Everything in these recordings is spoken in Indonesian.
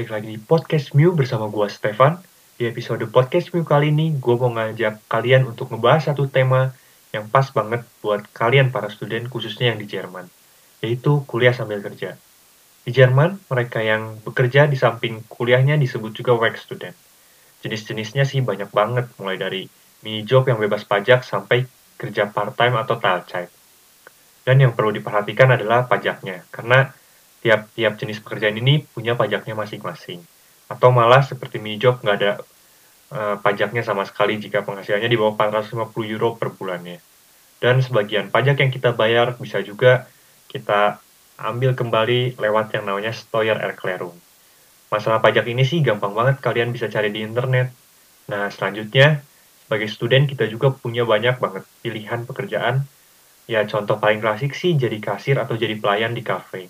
Balik lagi di Podcast Mew bersama gue Stefan. Di episode Podcast Mew kali ini, gue mau ngajak kalian untuk ngebahas satu tema yang pas banget buat kalian para student khususnya yang di Jerman, yaitu kuliah sambil kerja. Di Jerman, mereka yang bekerja di samping kuliahnya disebut juga work student. Jenis-jenisnya sih banyak banget, mulai dari mini job yang bebas pajak sampai kerja part-time atau Teilzeit. Dan yang perlu diperhatikan adalah pajaknya, karena tiap-tiap jenis pekerjaan ini punya pajaknya masing-masing. Atau malah seperti mini job nggak ada uh, pajaknya sama sekali jika penghasilannya di bawah 450 euro per bulannya. Dan sebagian pajak yang kita bayar bisa juga kita ambil kembali lewat yang namanya Steuererklärung. Masalah pajak ini sih gampang banget kalian bisa cari di internet. Nah, selanjutnya sebagai student kita juga punya banyak banget pilihan pekerjaan. Ya contoh paling klasik sih jadi kasir atau jadi pelayan di cafe.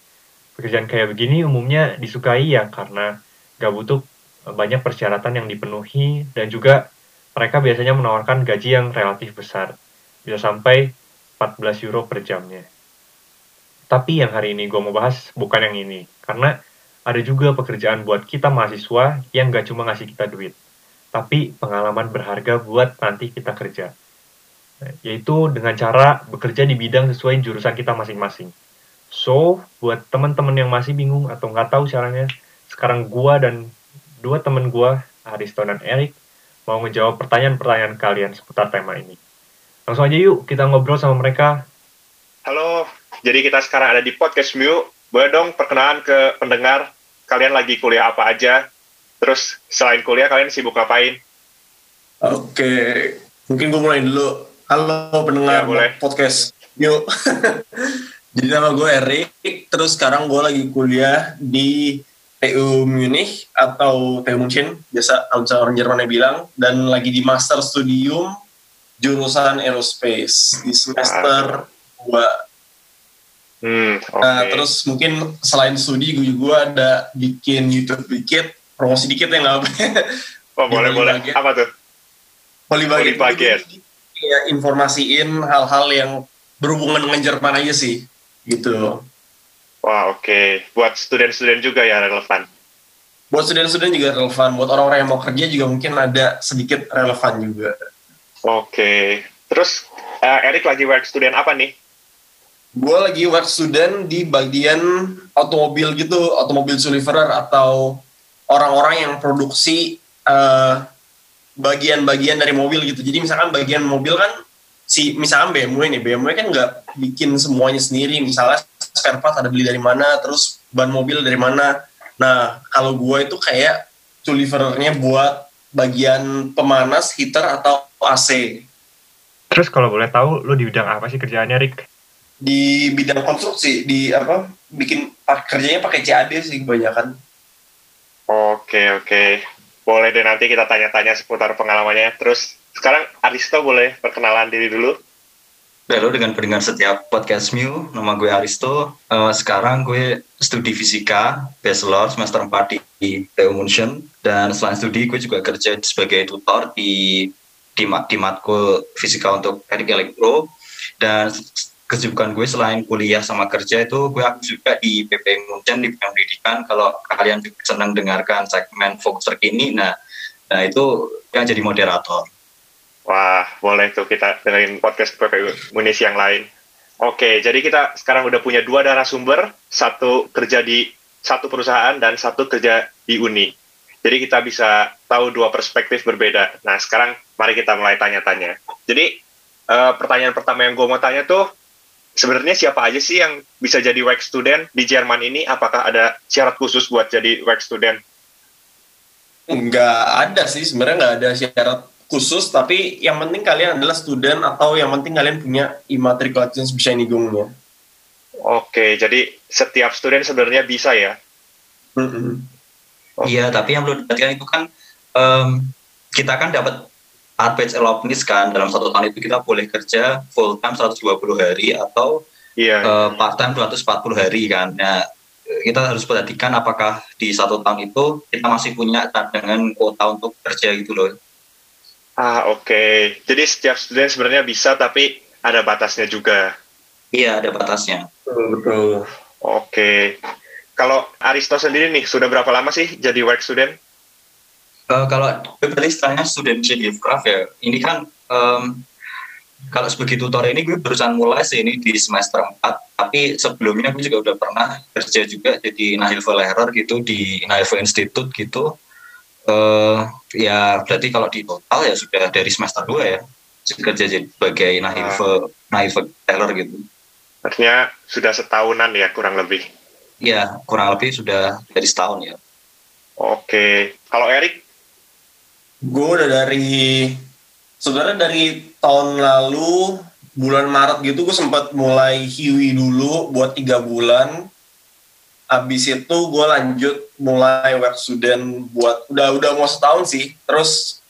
Pekerjaan kayak begini umumnya disukai ya karena gak butuh banyak persyaratan yang dipenuhi dan juga mereka biasanya menawarkan gaji yang relatif besar. Bisa sampai 14 euro per jamnya. Tapi yang hari ini gue mau bahas bukan yang ini. Karena ada juga pekerjaan buat kita mahasiswa yang gak cuma ngasih kita duit tapi pengalaman berharga buat nanti kita kerja. Yaitu dengan cara bekerja di bidang sesuai jurusan kita masing-masing. So, buat teman-teman yang masih bingung atau nggak tahu caranya, sekarang gua dan dua teman gua, Aristo dan Erik, mau ngejawab pertanyaan-pertanyaan kalian seputar tema ini. Langsung aja yuk, kita ngobrol sama mereka. Halo, jadi kita sekarang ada di Podcast Mew. Boleh dong perkenalan ke pendengar, kalian lagi kuliah apa aja, Terus selain kuliah kalian sibuk ngapain? Oke, mungkin gue mulai dulu. Halo pendengar ya, podcast. Yuk. Jadi nama gue Erik, terus sekarang gue lagi kuliah di TU Munich atau TU München, biasa kalau misalnya orang Jerman bilang, dan lagi di master studium jurusan aerospace di semester dua. Hmm, okay. Nah, terus mungkin selain studi gue juga ada bikin YouTube dikit promosi dikit ya nggak apa oh, boleh boleh bagian. apa tuh Poli bagian ya informasiin hal-hal yang berhubungan dengan Jerman aja sih gitu wah oke okay. buat student-student juga ya relevan buat student-student juga relevan buat orang-orang yang mau kerja juga mungkin ada sedikit relevan juga oke okay. terus uh, Erik lagi work student apa nih gue lagi work student di bagian automobil gitu, automobil deliverer atau orang-orang yang produksi eh, bagian-bagian dari mobil gitu. Jadi misalkan bagian mobil kan si misalkan BMW nih, BMW kan nggak bikin semuanya sendiri. Misalnya spare part ada beli dari mana, terus ban mobil dari mana. Nah, kalau gue itu kayak deliverernya buat bagian pemanas, heater atau AC. Terus kalau boleh tahu, lo di bidang apa sih kerjaannya, Rick? Di bidang konstruksi, di apa? Bikin kerjanya pakai CAD sih kebanyakan. Oke, oke. Boleh deh nanti kita tanya-tanya seputar pengalamannya. Terus sekarang Aristo boleh perkenalan diri dulu. Halo dengan pendengar setiap podcast Mew, nama gue Aristo. Uh, sekarang gue studi fisika, bachelor semester 4 di, TU München. Dan selain studi, gue juga kerja sebagai tutor di di, di matkul fisika untuk teknik elektro. Dan kesibukan gue selain kuliah sama kerja itu gue aktif juga di PP Munchen di pendidikan kalau kalian senang dengarkan segmen fokus terkini nah nah itu yang jadi moderator wah boleh tuh kita dengerin podcast PP Munich yang lain. Oke jadi kita sekarang udah punya dua narasumber. Satu kerja di satu perusahaan dan satu kerja di uni. Jadi kita bisa tahu dua perspektif berbeda. Nah sekarang mari kita mulai tanya-tanya. Jadi uh, pertanyaan pertama yang gue mau tanya tuh sebenarnya siapa aja sih yang bisa jadi work student di Jerman ini? Apakah ada syarat khusus buat jadi work student? Enggak ada sih, sebenarnya nggak ada syarat khusus, tapi yang penting kalian adalah student atau yang penting kalian punya immatriculation Bescheinigungnya. Oke, jadi setiap student sebenarnya bisa ya? Mm -hmm. Iya, tapi yang perlu diperhatikan itu kan um, kita kan dapat Advance Alumnis kan dalam satu tahun itu kita boleh kerja full time 120 hari atau yeah. uh, part time 240 hari kan. Nah, kita harus perhatikan apakah di satu tahun itu kita masih punya cadangan kuota untuk kerja gitu loh. Ah oke, okay. jadi setiap student sebenarnya bisa tapi ada batasnya juga. Iya ada batasnya. Betul. Oke, okay. Kalau Aristo sendiri nih, sudah berapa lama sih jadi work student? Uh, kalau berarti istilahnya student craft ya, ini kan um, kalau sebagai tutor ini gue berusaha mulai sih ini di semester 4 tapi sebelumnya gue juga udah pernah kerja juga jadi Nahilva Lehrer gitu di Nahilva Institute gitu uh, ya berarti kalau di total ya sudah dari semester 2 ya kerja jadi sebagai Nahilva uh. Nahilva Lehrer gitu. Artinya sudah setahunan ya kurang lebih? Ya kurang lebih sudah dari setahun ya. Oke. Kalau Erik? Gue udah dari sebenarnya dari tahun lalu bulan Maret gitu gue sempat mulai hiwi dulu buat tiga bulan abis itu gue lanjut mulai work student buat udah udah mau setahun sih. Terus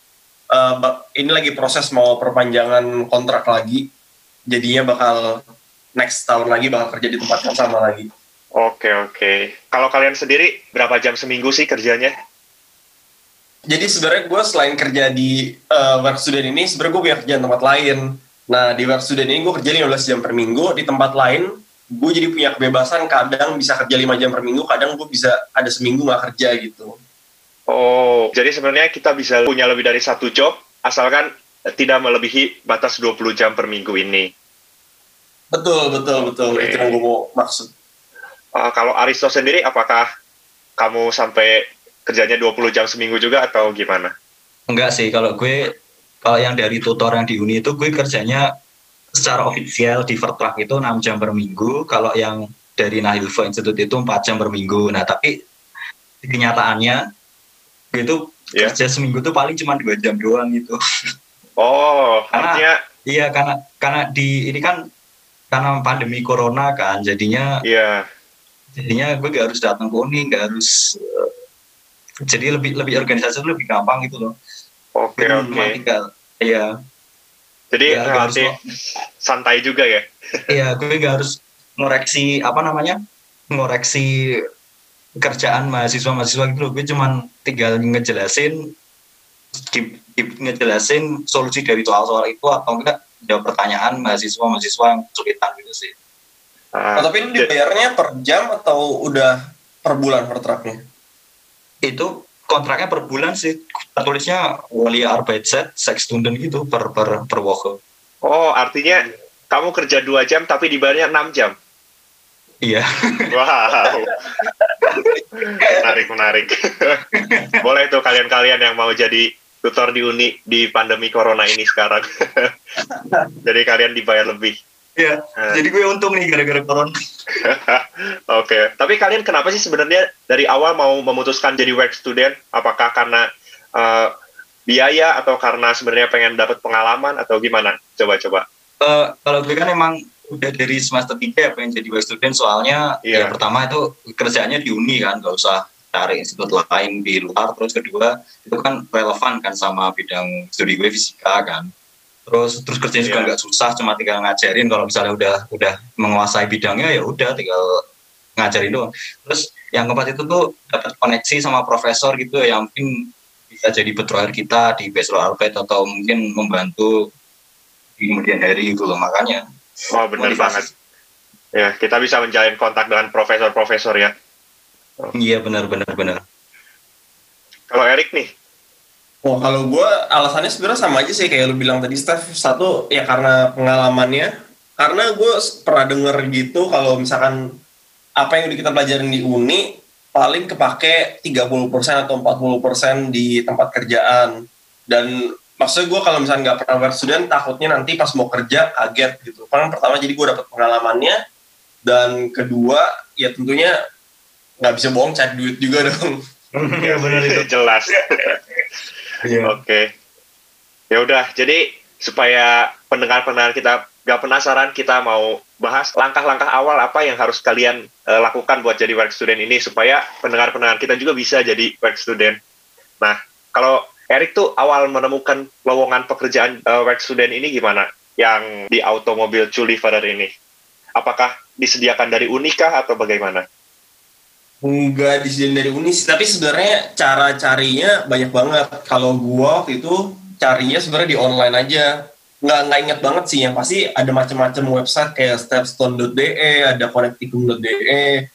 uh, ini lagi proses mau perpanjangan kontrak lagi. Jadinya bakal next tahun lagi bakal kerja di tempat yang sama lagi. Oke oke. Kalau kalian sendiri berapa jam seminggu sih kerjanya? Jadi sebenarnya gue selain kerja di uh, work student ini sebenarnya gue punya kerjaan tempat lain. Nah di work student ini gue kerja 15 jam per minggu. Di tempat lain gue jadi punya kebebasan kadang bisa kerja 5 jam per minggu kadang gue bisa ada seminggu gak kerja gitu oh jadi sebenarnya kita bisa punya lebih dari satu job asalkan tidak melebihi batas 20 jam per minggu ini betul betul betul okay. itu yang gue mau maksud uh, kalau Aristo sendiri apakah kamu sampai kerjanya 20 jam seminggu juga atau gimana? Enggak sih, kalau gue kalau yang dari tutor yang di uni itu gue kerjanya secara ofisial di Vertrag itu 6 jam per minggu, kalau yang dari Nahilva Institute itu 4 jam per minggu. Nah, tapi kenyataannya itu yeah. kerja seminggu tuh paling cuma 2 jam doang gitu. Oh, karena artinya iya karena karena di ini kan karena pandemi corona kan jadinya Iya. Jadinya gue gak harus datang ke uni, gak harus jadi lebih lebih organisasi itu lebih gampang gitu loh oke okay, oke okay. iya jadi ya, harus santai juga ya? Iya gue nggak harus ngoreksi apa namanya ngoreksi kerjaan mahasiswa-mahasiswa gitu loh. Gue cuman tinggal ngejelasin di, di, ngejelasin solusi dari soal-soal itu atau enggak jawab pertanyaan mahasiswa-mahasiswa yang kesulitan gitu sih. Uh, oh, tapi ini dibayarnya per jam atau udah per bulan kontraknya itu kontraknya per bulan sih tertulisnya wali Arbeitszeit seks stunden gitu per per per woche. Oh, artinya kamu kerja dua jam tapi dibayarnya enam jam. Iya. Wow. menarik menarik. Boleh tuh kalian-kalian yang mau jadi tutor di uni di pandemi corona ini sekarang. jadi kalian dibayar lebih. Iya. Uh. Jadi gue untung nih gara-gara corona. Oke. okay. Tapi kalian kenapa sih sebenarnya dari awal mau memutuskan jadi work student? Apakah karena uh, biaya atau karena sebenarnya pengen dapat pengalaman atau gimana? Coba-coba. Uh, kalau gue kan emang udah dari semester tiga ya pengen jadi work student soalnya yeah. ya pertama itu kerjanya di uni kan gak usah cari institut lain di luar terus kedua itu kan relevan kan sama bidang studi gue fisika kan terus terus kerjanya juga iya. nggak susah cuma tinggal ngajarin. Kalau misalnya udah udah menguasai bidangnya ya udah tinggal ngajarin doang. Terus yang keempat itu tuh dapat koneksi sama profesor gitu ya yang mungkin bisa jadi betrayal kita di Bachelor Alpet atau mungkin membantu di kemudian hari gitu loh. Makanya oh benar banget. Ya kita bisa menjalin kontak dengan profesor-profesor ya. Iya benar benar benar. Kalau Erik nih Oh kalau gue alasannya sebenarnya sama aja sih kayak lu bilang tadi Steph. Satu ya karena pengalamannya. Karena gue pernah denger gitu kalau misalkan apa yang udah kita pelajarin di uni paling kepake 30% atau 40% di tempat kerjaan. Dan maksudnya gue kalau misalnya nggak pernah work student takutnya nanti pas mau kerja kaget gitu. Karena pertama jadi gue dapet pengalamannya. Dan kedua ya tentunya nggak bisa bohong cari duit juga dong. Ya benar itu. Jelas Yeah. Oke. Okay. Ya udah, jadi supaya pendengar-pendengar kita gak penasaran, kita mau bahas langkah-langkah awal apa yang harus kalian uh, lakukan buat jadi work student ini supaya pendengar-pendengar kita juga bisa jadi work student. Nah, kalau Erik tuh awal menemukan lowongan pekerjaan uh, work student ini gimana? Yang di automobil Chulifarer ini. Apakah disediakan dari Unika atau bagaimana? Enggak disediain dari uni sih, tapi sebenarnya cara carinya banyak banget. Kalau gua waktu itu carinya sebenarnya di online aja. Nggak, nggak inget banget sih, yang pasti ada macam-macam website kayak stepstone.de, ada connecticum.de,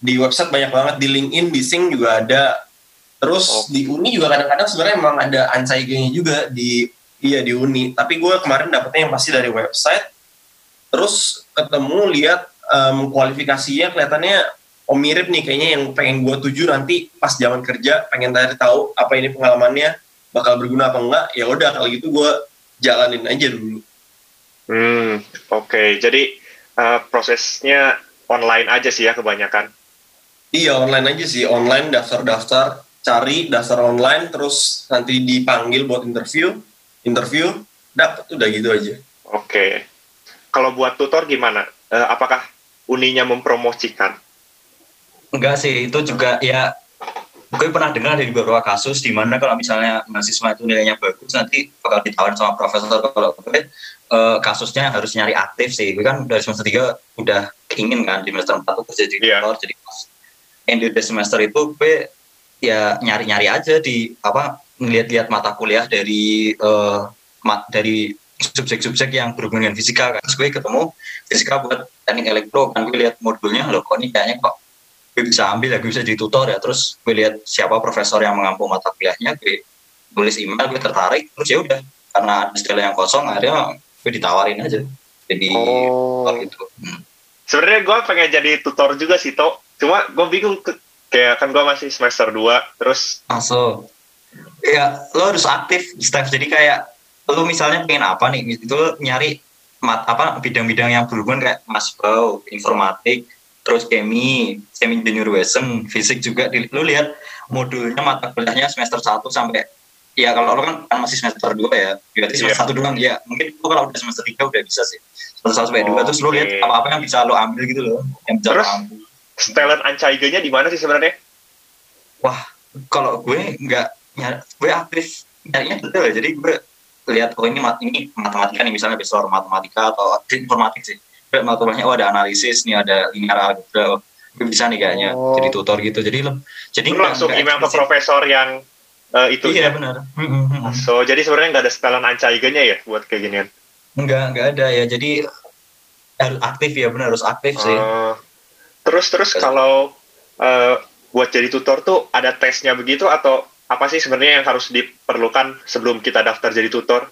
di website banyak banget. Di LinkedIn di Sing juga ada. Terus oh. di Uni juga kadang-kadang sebenarnya emang ada ansaigenya juga di iya di Uni. Tapi gue kemarin dapetnya yang pasti dari website. Terus ketemu lihat um, kualifikasinya kelihatannya oh mirip nih kayaknya yang pengen gue tuju nanti pas zaman kerja pengen cari tahu apa ini pengalamannya bakal berguna apa enggak ya udah kalau gitu gue jalanin aja dulu. Hmm oke okay. jadi uh, prosesnya online aja sih ya kebanyakan. Iya online aja sih online daftar-daftar cari dasar online terus nanti dipanggil buat interview interview dapat udah gitu aja. Oke okay. kalau buat tutor gimana? Uh, apakah uninya mempromosikan? Enggak sih, itu juga ya gue pernah dengar dari beberapa kasus di mana kalau misalnya mahasiswa itu nilainya bagus nanti bakal ditawarin sama profesor kalau gue uh, kasusnya harus nyari aktif sih gue kan dari semester tiga udah ingin kan di semester empat tuh kerja di yeah. jadi pas yang di semester itu gue ya nyari-nyari aja di apa ngeliat-lihat mata kuliah dari uh, mat, dari subjek-subjek yang berhubungan dengan fisika kan. Terus gue ketemu fisika buat teknik elektro kan gue lihat modulnya loh kok ini kayaknya kok gue bisa ambil ya gue bisa ditutor ya. Terus gue lihat siapa profesor yang mengampu mata kuliahnya gue tulis email gue tertarik terus ya udah. Karena ada yang kosong akhirnya gue ditawarin aja jadi oh. tutor gitu. Hmm. sebenarnya gue pengen jadi tutor juga sih to cuma gue bingung ke, kayak kan gue masih semester 2 terus masuk. Ya lo harus aktif Steph. Jadi kayak lo misalnya pengen apa nih? Itu nyari mat apa bidang-bidang yang berhubungan kayak mas informatik terus kemi, semi engineer Wesen, fisik juga. Lu lihat modulnya mata kuliahnya semester 1 sampai ya kalau lu kan, kan masih semester 2 ya, berarti semester yeah. 1 doang ya. Mungkin lu kalau udah semester 3 udah bisa sih. Semester 1 sampai oh, 2 terus lu lihat apa-apa yang bisa lu ambil gitu loh, yang bisa terus, ambil. Talent ancaiganya di mana sih sebenarnya? Wah, kalau gue nggak gue aktif nyarinya betul ya. Jadi gue lihat oh ini mat ini matematika nih misalnya bachelor matematika atau informatik sih matematikanya oh ada analisis nih ada linear algebra. Oh, bisa nih kayaknya oh. jadi tutor gitu. Jadi jadi lu langsung email ke profesor yang uh, itu iya ya? benar. So jadi sebenarnya nggak ada setelan ancaiganya ya buat kayak ginian enggak enggak ada ya. Jadi harus aktif ya benar harus aktif sih. Uh, terus terus kalau uh, buat jadi tutor tuh ada tesnya begitu atau apa sih sebenarnya yang harus diperlukan sebelum kita daftar jadi tutor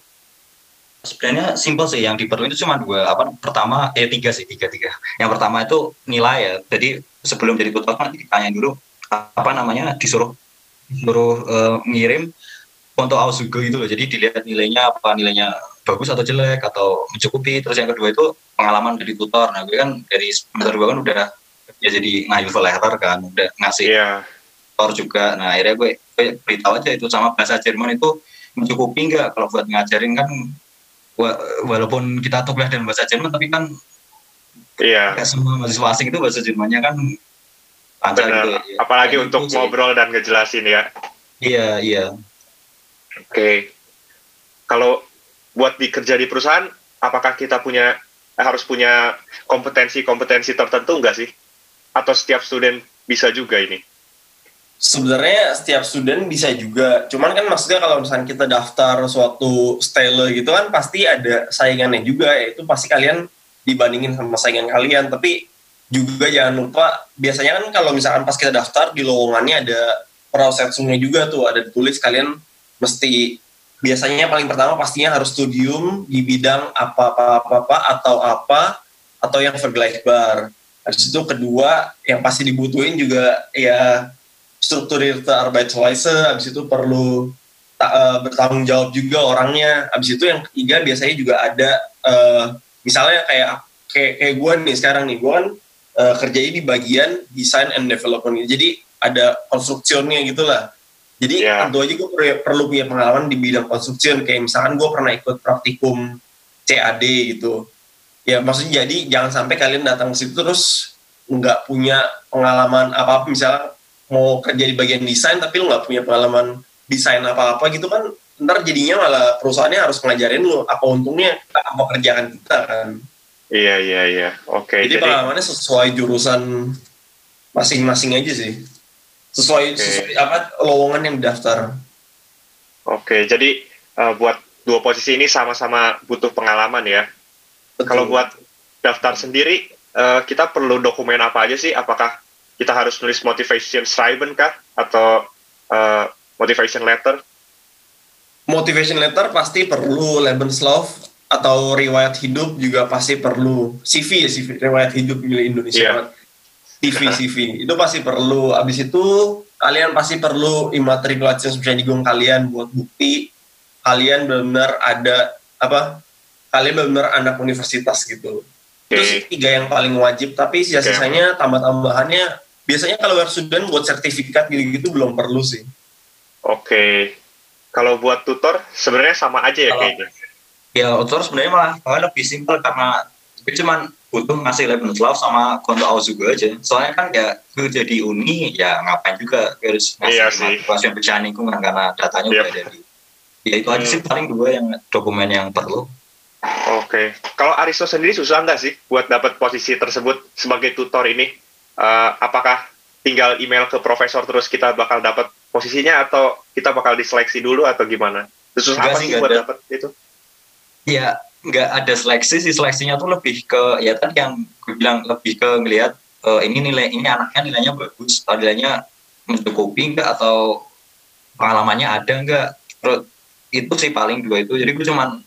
sebenarnya simpel sih yang diperlukan itu cuma dua apa pertama eh tiga sih tiga tiga. Yang pertama itu nilai ya. Jadi sebelum jadi tutor nanti ditanya dulu apa namanya disuruh disuruh uh, ngirim untuk Ausugo itu loh. Jadi dilihat nilainya apa nilainya bagus atau jelek atau mencukupi. Terus yang kedua itu pengalaman dari tutor. Nah gue kan dari semester dua kan udah ya jadi ngayul letter kan udah ngasih yeah. tutor juga. Nah akhirnya gue, gue beritahu aja itu sama bahasa Jerman itu mencukupi enggak kalau buat ngajarin kan walaupun kita tuh kuliah dalam bahasa Jerman tapi kan iya. Semua mahasiswa asing itu bahasa Jermannya kan lancar gitu ya. apalagi Dan untuk ngobrol dan ngejelasin ya. Iya iya. Oke. Okay. kalau buat dikerja di perusahaan apakah kita punya harus punya kompetensi-kompetensi tertentu enggak sih? Atau setiap student bisa juga ini sebenarnya setiap student bisa juga. Cuman kan maksudnya kalau misalnya kita daftar suatu style gitu kan pasti ada saingannya juga. Yaitu pasti kalian dibandingin sama saingan kalian. Tapi juga jangan lupa biasanya kan kalau misalkan pas kita daftar di lowongannya ada prosesnya juga tuh ada ditulis kalian mesti biasanya paling pertama pastinya harus studium di bidang apa apa apa, apa atau apa atau yang vergleichbar habis itu kedua yang pasti dibutuhin juga ya strukturierte Arbeitsweise, habis itu perlu uh, bertanggung jawab juga orangnya. Habis itu yang ketiga biasanya juga ada uh, misalnya kayak kayak kayak gue nih sekarang nih, gue kan uh, kerjanya di bagian design and development. Jadi ada konstruksinya gitu lah. Jadi yeah. tentu aja gue perlu, perlu punya pengalaman di bidang konstruksi. Kayak misalkan gue pernah ikut praktikum CAD gitu. Ya maksudnya jadi jangan sampai kalian datang ke situ terus nggak punya pengalaman apa-apa misalnya mau kerja di bagian desain tapi lu nggak punya pengalaman desain apa-apa gitu kan ntar jadinya malah perusahaannya harus ngajarin lu apa untungnya apa kerjaan kita kan. Iya iya iya. Oke okay, jadi, jadi pengalamannya sesuai jurusan masing-masing aja sih. Sesuai, okay. sesuai apa lowongan yang daftar oke okay, jadi uh, buat dua posisi ini sama-sama butuh pengalaman ya. Kalau buat daftar sendiri uh, kita perlu dokumen apa aja sih? Apakah kita harus nulis motivation schreiben kah atau uh, motivation letter? Motivation letter pasti perlu Lebenslauf atau riwayat hidup juga pasti perlu CV ya CV riwayat hidup milik Indonesia yeah. CV CV itu pasti perlu abis itu kalian pasti perlu immatriculation Bescheinigung kalian buat bukti kalian benar-benar ada apa kalian benar-benar anak universitas gitu okay. itu sih tiga yang paling wajib tapi sisa-sisanya okay. tambah-tambahannya biasanya kalau student buat sertifikat gitu-gitu belum perlu sih oke okay. kalau buat tutor sebenarnya sama aja ya kalau, kayaknya ya tutor sebenarnya malah, malah lebih simpel karena gue cuman butuh ngasih Lebenslauf sama konto juga aja. Soalnya kan ya gue jadi uni ya ngapain juga harus ngasih iya pasien pecahan lingkungan karena datanya yep. udah ada di. Ya itu hmm. aja sih hmm. paling dua yang dokumen yang perlu. Oke, okay. kalau Aristo sendiri susah nggak sih buat dapat posisi tersebut sebagai tutor ini? Uh, apakah tinggal email ke profesor terus kita bakal dapat posisinya atau kita bakal diseleksi dulu atau gimana? Susah apa sih buat dapat itu? ya nggak ada seleksi sih. Seleksinya tuh lebih ke ya tadi yang gue bilang lebih ke ngelihat uh, ini nilai ini anaknya nilainya bagus nilainya mencukupi enggak atau pengalamannya ada enggak. Itu sih paling dua itu. Jadi gue cuman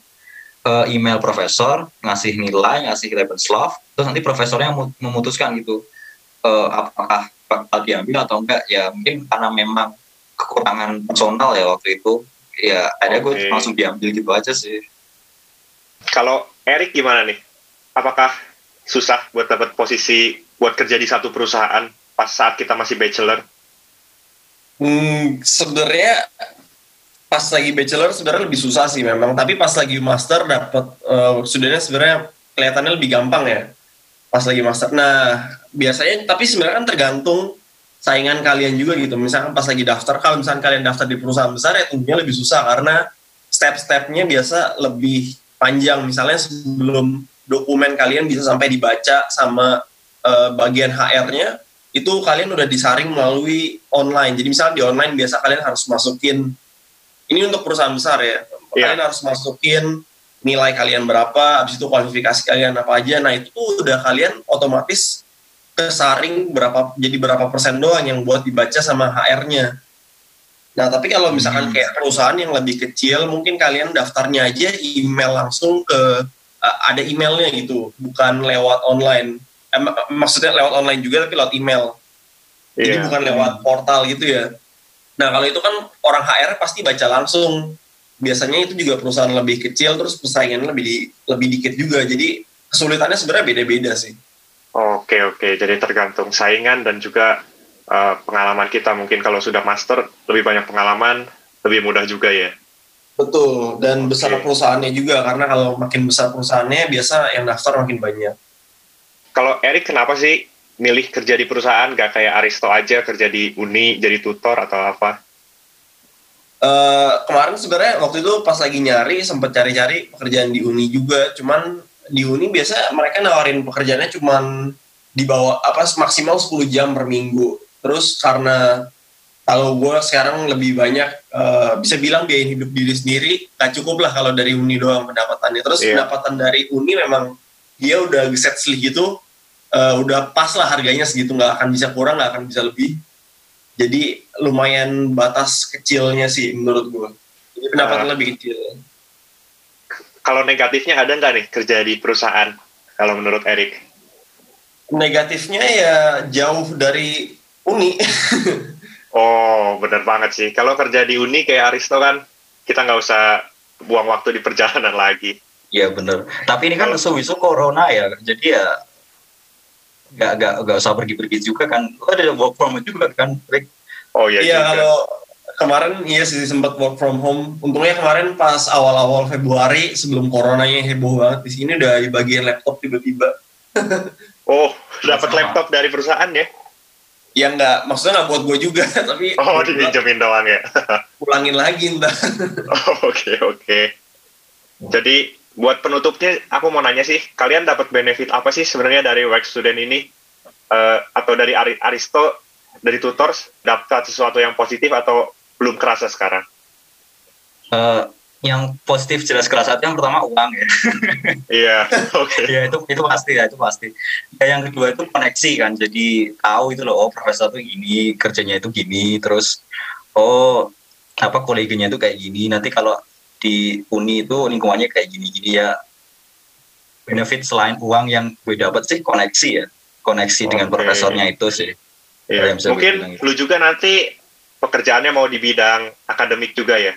uh, email profesor ngasih nilai ngasih Lebenslauf terus nanti profesornya memutuskan gitu uh, apakah bakal diambil atau enggak ya mungkin karena memang kekurangan personal ya waktu itu ya ada okay. gue langsung diambil gitu aja sih kalau Erik gimana nih? Apakah susah buat dapat posisi buat kerja di satu perusahaan pas saat kita masih bachelor? Hmm, sebenarnya pas lagi bachelor sebenarnya lebih susah sih memang, tapi pas lagi master dapat uh, studentnya sebenarnya kelihatannya lebih gampang ya. Pas lagi master. Nah, biasanya tapi sebenarnya kan tergantung saingan kalian juga gitu. Misalkan pas lagi daftar, kalau misalkan kalian daftar di perusahaan besar ya tentunya lebih susah karena step-stepnya biasa lebih panjang misalnya sebelum dokumen kalian bisa sampai dibaca sama uh, bagian HR-nya itu kalian udah disaring melalui online. Jadi misalnya di online biasa kalian harus masukin ini untuk perusahaan besar ya. Yeah. Kalian harus masukin nilai kalian berapa, habis itu kualifikasi kalian apa aja. Nah, itu udah kalian otomatis kesaring berapa jadi berapa persen doang yang buat dibaca sama HR-nya. Nah, tapi kalau misalkan hmm. kayak perusahaan yang lebih kecil, mungkin kalian daftarnya aja email langsung ke uh, ada emailnya gitu, bukan lewat online. Eh, maksudnya lewat online juga tapi lewat email. Yeah. Jadi iya. bukan lewat portal gitu ya. Nah, kalau itu kan orang HR pasti baca langsung. Biasanya itu juga perusahaan lebih kecil terus persaingannya lebih di, lebih dikit juga. Jadi kesulitannya sebenarnya beda-beda sih. Oke, oke. Jadi tergantung saingan dan juga uh, pengalaman kita mungkin kalau sudah master lebih banyak pengalaman lebih mudah juga ya betul dan okay. besar perusahaannya juga karena kalau makin besar perusahaannya biasa yang daftar makin banyak kalau Erik kenapa sih milih kerja di perusahaan gak kayak Aristo aja kerja di uni jadi tutor atau apa Uh, kemarin sebenarnya waktu itu pas lagi nyari sempat cari-cari pekerjaan di uni juga. Cuman di uni biasa mereka nawarin pekerjaannya cuman di bawah apa maksimal 10 jam per minggu. Terus karena kalau gue sekarang lebih banyak uh, bisa bilang biaya hidup diri sendiri gak cukup lah kalau dari uni doang pendapatannya. Terus yeah. pendapatan dari uni memang dia udah set selih gitu uh, udah pas lah harganya segitu. Nggak akan bisa kurang nggak akan bisa lebih jadi lumayan batas kecilnya sih menurut gue jadi pendapatan uh, lebih kecil kalau negatifnya ada nggak nih kerja di perusahaan kalau menurut Erik negatifnya ya jauh dari uni. oh, bener banget sih. Kalau kerja di uni kayak Aristo kan, kita nggak usah buang waktu di perjalanan lagi. Iya bener. Tapi ini kan sewisu corona ya, jadi ya nggak nggak nggak usah pergi-pergi juga kan. Lo ada work from home juga kan, Rick? Oh iya. Iya kalau kemarin iya sih sempat work from home. Untungnya kemarin pas awal-awal Februari sebelum coronanya heboh banget di sini udah dibagiin laptop tiba-tiba. oh, dapat laptop dari perusahaan ya? yang nggak maksudnya nggak buat gue juga tapi oh dipinjemin doang ya pulangin lagi entah oh, oke oke jadi buat penutupnya aku mau nanya sih kalian dapat benefit apa sih sebenarnya dari work student ini uh, atau dari Ari Aristo dari tutors dapat sesuatu yang positif atau belum kerasa sekarang uh, yang positif jelas kelas satu yang pertama uang ya. Iya, oke. Okay. ya itu itu pasti ya itu pasti. Ya, yang kedua itu koneksi kan. Jadi tahu itu loh, oh profesor tuh gini, kerjanya itu gini, terus oh apa koleganya itu kayak gini. Nanti kalau di uni itu lingkungannya kayak gini-gini ya. Benefit selain uang yang gue dapat sih koneksi ya, koneksi okay. dengan profesornya itu sih. Iya. Mungkin lu juga nanti pekerjaannya mau di bidang akademik juga ya?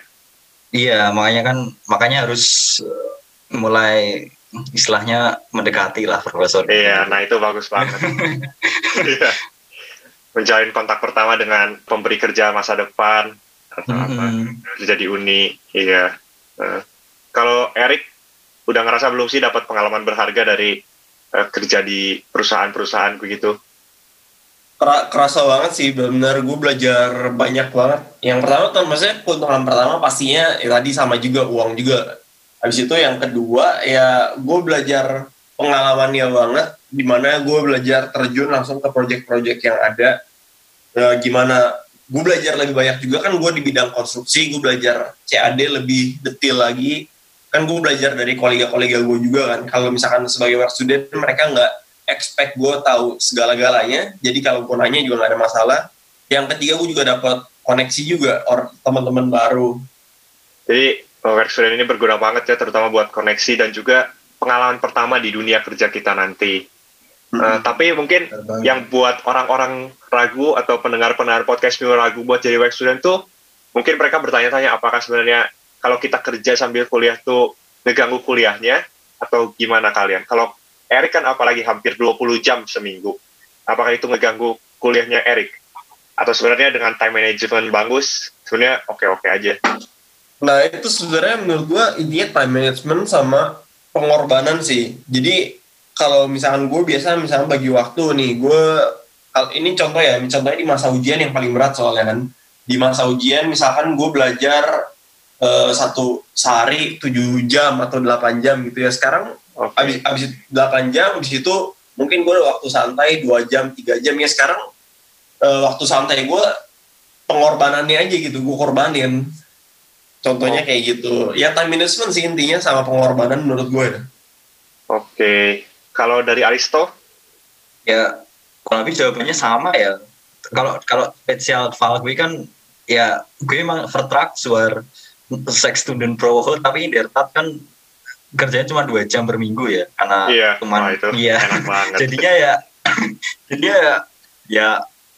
Iya, makanya kan makanya harus eh, mulai istilahnya mendekati lah profesor. Iya, nah itu bagus banget. iya. Menjalin kontak pertama dengan pemberi kerja masa depan atau mm -hmm. apa kerja di uni, iya. Uh, kalau Erik udah ngerasa belum sih dapat pengalaman berharga dari uh, kerja di perusahaan-perusahaan begitu? kerasa banget sih benar gue belajar banyak banget. Yang pertama tuh maksudnya keuntungan pertama pastinya ya tadi sama juga uang juga. Habis itu yang kedua ya gue belajar pengalamannya banget di mana gue belajar terjun langsung ke project-project yang ada. Nah, gimana gue belajar lebih banyak juga kan gue di bidang konstruksi gue belajar CAD lebih detail lagi. Kan gue belajar dari kolega-kolega gue juga kan. Kalau misalkan sebagai work student mereka nggak expect gue tahu segala-galanya. Jadi kalau gue nanya juga gak ada masalah. Yang ketiga gue juga dapat koneksi juga orang teman-teman baru. Jadi work student ini berguna banget ya terutama buat koneksi dan juga pengalaman pertama di dunia kerja kita nanti. Uh, tapi mungkin yang buat orang-orang ragu atau pendengar-pendengar podcast ini ragu buat jadi work student tuh mungkin mereka bertanya-tanya apakah sebenarnya kalau kita kerja sambil kuliah tuh ngeganggu kuliahnya atau gimana kalian kalau Erik kan apalagi hampir 20 jam seminggu. Apakah itu ngeganggu kuliahnya Erik? Atau sebenarnya dengan time management bagus, sebenarnya oke-oke aja? Nah itu sebenarnya menurut gua intinya time management sama pengorbanan sih. Jadi kalau misalkan gue biasa misalkan bagi waktu nih, gue ini contoh ya, contohnya di masa ujian yang paling berat soalnya kan. Di masa ujian misalkan gue belajar uh, satu sehari 7 jam atau 8 jam gitu ya. Sekarang Okay. Abis, abis 8 jam, abis itu mungkin gue waktu santai 2 jam, 3 jam. Ya sekarang uh, waktu santai gue pengorbanannya aja gitu, gue korbanin. Contohnya oh. kayak gitu. Ya time management sih intinya sama pengorbanan menurut gue. Oke. Okay. Kalau dari Aristo? Ya, kurang lebih jawabannya sama ya. Kalau kalau spesial file gue kan ya gue emang vertrack suar sex student pro tapi Dertat kan kerjanya cuma dua jam per minggu ya karena iya, cuma itu iya jadinya ya jadinya ya ya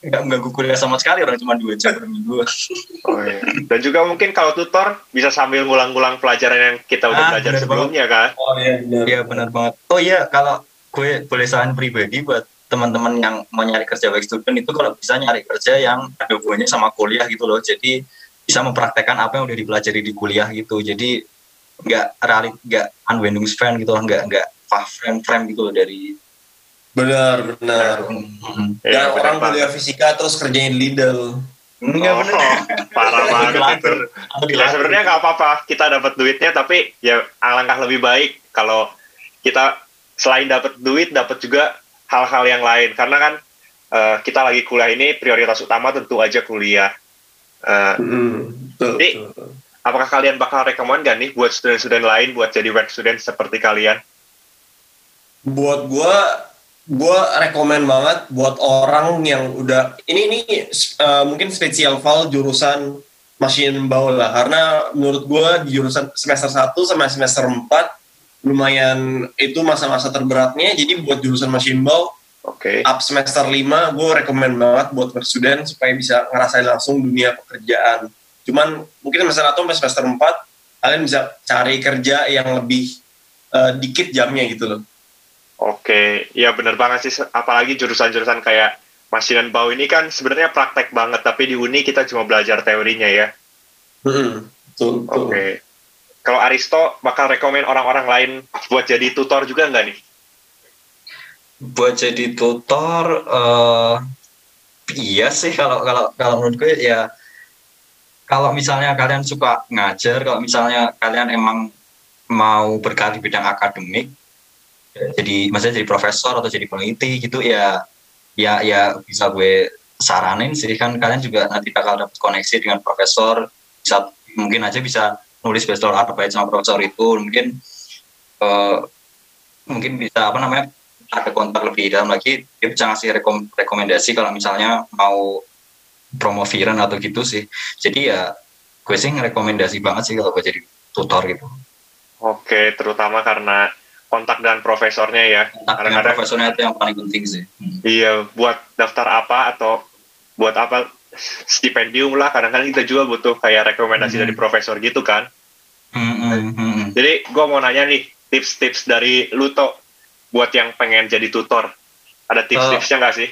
nggak mengganggu kuliah sama sekali orang cuma dua jam per minggu. Oh, iya. dan juga mungkin kalau tutor bisa sambil ngulang-ngulang pelajaran yang kita udah ah, belajar sebelumnya banget. kan? Oh iya benar. Iya benar banget. Oh iya kalau gue boleh saran pribadi buat teman-teman yang mau nyari kerja baik student itu kalau bisa nyari kerja yang ada hubungannya sama kuliah gitu loh. Jadi bisa mempraktekkan apa yang udah dipelajari di kuliah gitu. Jadi nggak realit nggak fan gitu nggak nggak frame frame gitu loh dari benar benar hmm. ya, orang kuliah fisika terus kerjain Lidl Enggak oh, benar. Parah banget itu. Ya sebenarnya nggak apa-apa. Kita dapat duitnya tapi ya alangkah lebih baik kalau kita selain dapat duit dapat juga hal-hal yang lain karena kan uh, kita lagi kuliah ini prioritas utama tentu aja kuliah. Uh, mm, jadi apakah kalian bakal rekomend gak nih buat student-student lain buat jadi work student seperti kalian? Buat gue, gue rekomend banget buat orang yang udah ini ini uh, mungkin spesial file jurusan machine bau lah karena menurut gue di jurusan semester 1 sama semester 4 lumayan itu masa-masa terberatnya jadi buat jurusan machine bau Oke. Okay. Up semester 5 gue rekomend banget buat student supaya bisa ngerasain langsung dunia pekerjaan Cuman mungkin semester 1 sampai semester 4 kalian bisa cari kerja yang lebih uh, dikit jamnya gitu loh. Oke, ya bener banget sih. Apalagi jurusan-jurusan kayak masinan bau ini kan sebenarnya praktek banget, tapi di uni kita cuma belajar teorinya ya. Hmm, betul, betul. Oke. Kalau Aristo bakal rekomend orang-orang lain buat jadi tutor juga nggak nih? Buat jadi tutor, uh, iya sih kalau kalau kalau menurut gue ya kalau misalnya kalian suka ngajar, kalau misalnya kalian emang mau berkali bidang akademik, jadi maksudnya jadi profesor atau jadi peneliti gitu ya, ya ya bisa gue saranin sih. Kan kalian juga nanti bakal dapat koneksi dengan profesor, bisa mungkin aja bisa nulis bachelor arbeit sama profesor itu. Mungkin uh, mungkin bisa apa namanya ada kontak lebih dalam lagi. Dia bisa ngasih rekom rekomendasi kalau misalnya mau promoviran atau gitu sih. Jadi ya gue sih ngerekomendasi banget sih kalau gue jadi tutor gitu. Oke terutama karena kontak dan profesornya ya. Kontak dengan profesornya itu yang paling penting sih. Hmm. iya buat daftar apa atau buat apa stipendium lah. Kadang-kadang kita juga butuh kayak rekomendasi hmm. dari profesor gitu kan. Hmm, hmm, hmm. jadi gue mau nanya nih tips-tips dari Luto buat yang pengen jadi tutor. Ada tips-tipsnya nggak sih?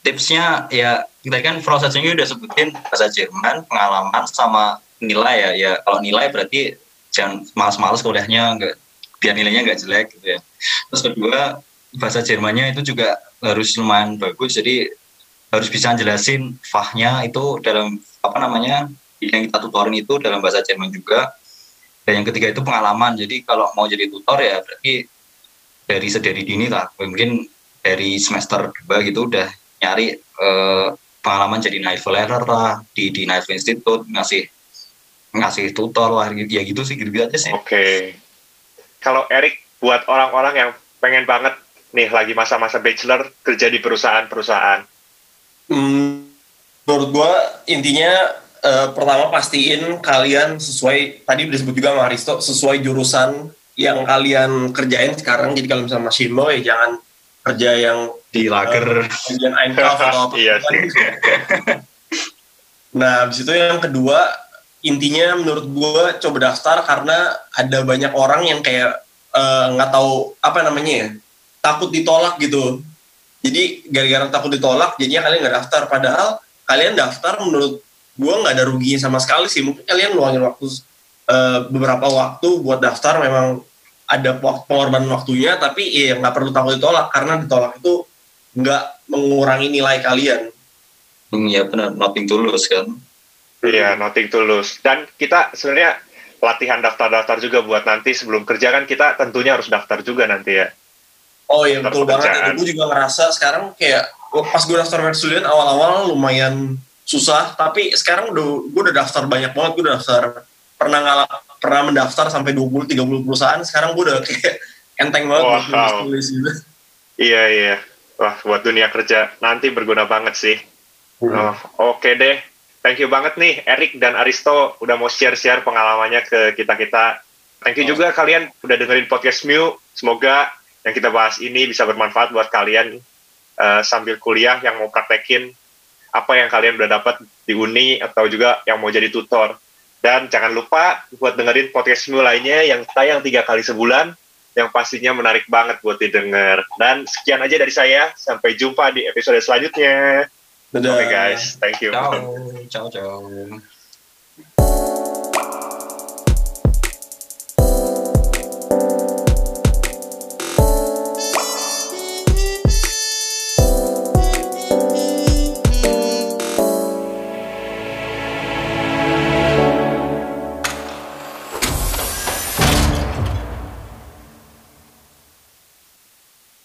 Tipsnya ya kita kan prosesnya udah sebutin bahasa Jerman pengalaman sama nilai ya. Ya kalau nilai berarti jangan malas-malas kuliahnya nggak biar nilainya nggak jelek gitu ya terus kedua bahasa Jermannya itu juga harus lumayan bagus jadi harus bisa jelasin fahnya itu dalam apa namanya yang kita tutorin itu dalam bahasa Jerman juga dan yang ketiga itu pengalaman jadi kalau mau jadi tutor ya berarti dari sedari dini lah mungkin dari semester dua gitu udah nyari eh, pengalaman jadi naval leader lah di di naval institute ngasih ngasih tutor lah ya gitu sih gitu, -gitu aja sih. Oke. Okay. Kalau Erik buat orang-orang yang pengen banget nih lagi masa-masa bachelor kerja di perusahaan-perusahaan. Hmm, menurut gua intinya uh, pertama pastiin kalian sesuai tadi udah disebut juga sama Aristo sesuai jurusan yang kalian kerjain sekarang. Jadi kalau misalnya masih mau ya jangan kerja yang di lager bagian Einkauf atau apa iya sih. nah habis itu yang kedua intinya menurut gue coba daftar karena ada banyak orang yang kayak eh, nggak uh, tahu apa namanya ya takut ditolak gitu. Jadi gara-gara takut ditolak jadinya kalian nggak daftar. Padahal kalian daftar menurut gue nggak ada ruginya sama sekali sih. Mungkin kalian luangin waktu uh, beberapa waktu buat daftar. Memang ada pengorbanan waktunya tapi ya nggak perlu takut ditolak. Karena ditolak itu nggak mengurangi nilai kalian. Iya benar, nothing tulus kan. Iya, nothing tulus. Dan kita sebenarnya latihan daftar-daftar juga buat nanti sebelum kerja kan kita tentunya harus daftar juga nanti ya. Oh iya betul banget. Itu gue juga ngerasa sekarang kayak pas gue daftar student awal-awal lumayan susah, tapi sekarang udah gue udah daftar banyak banget. Gue udah daftar pernah ngalah pernah mendaftar sampai 20 30 perusahaan, sekarang gue udah kayak enteng banget wow. buat tulis gitu. Iya iya. Wah, buat dunia kerja nanti berguna banget sih. Hmm. Oh, Oke okay deh. Thank you banget nih Erik dan Aristo udah mau share-share pengalamannya ke kita-kita. Thank you oh. juga kalian udah dengerin podcast Mew. Semoga yang kita bahas ini bisa bermanfaat buat kalian uh, sambil kuliah yang mau praktekin apa yang kalian udah dapat di uni atau juga yang mau jadi tutor. Dan jangan lupa buat dengerin podcast Mew lainnya yang tayang tiga kali sebulan yang pastinya menarik banget buat didengar. Dan sekian aja dari saya. Sampai jumpa di episode selanjutnya. Oke okay, guys, thank you. Ciao, ciao, ciao.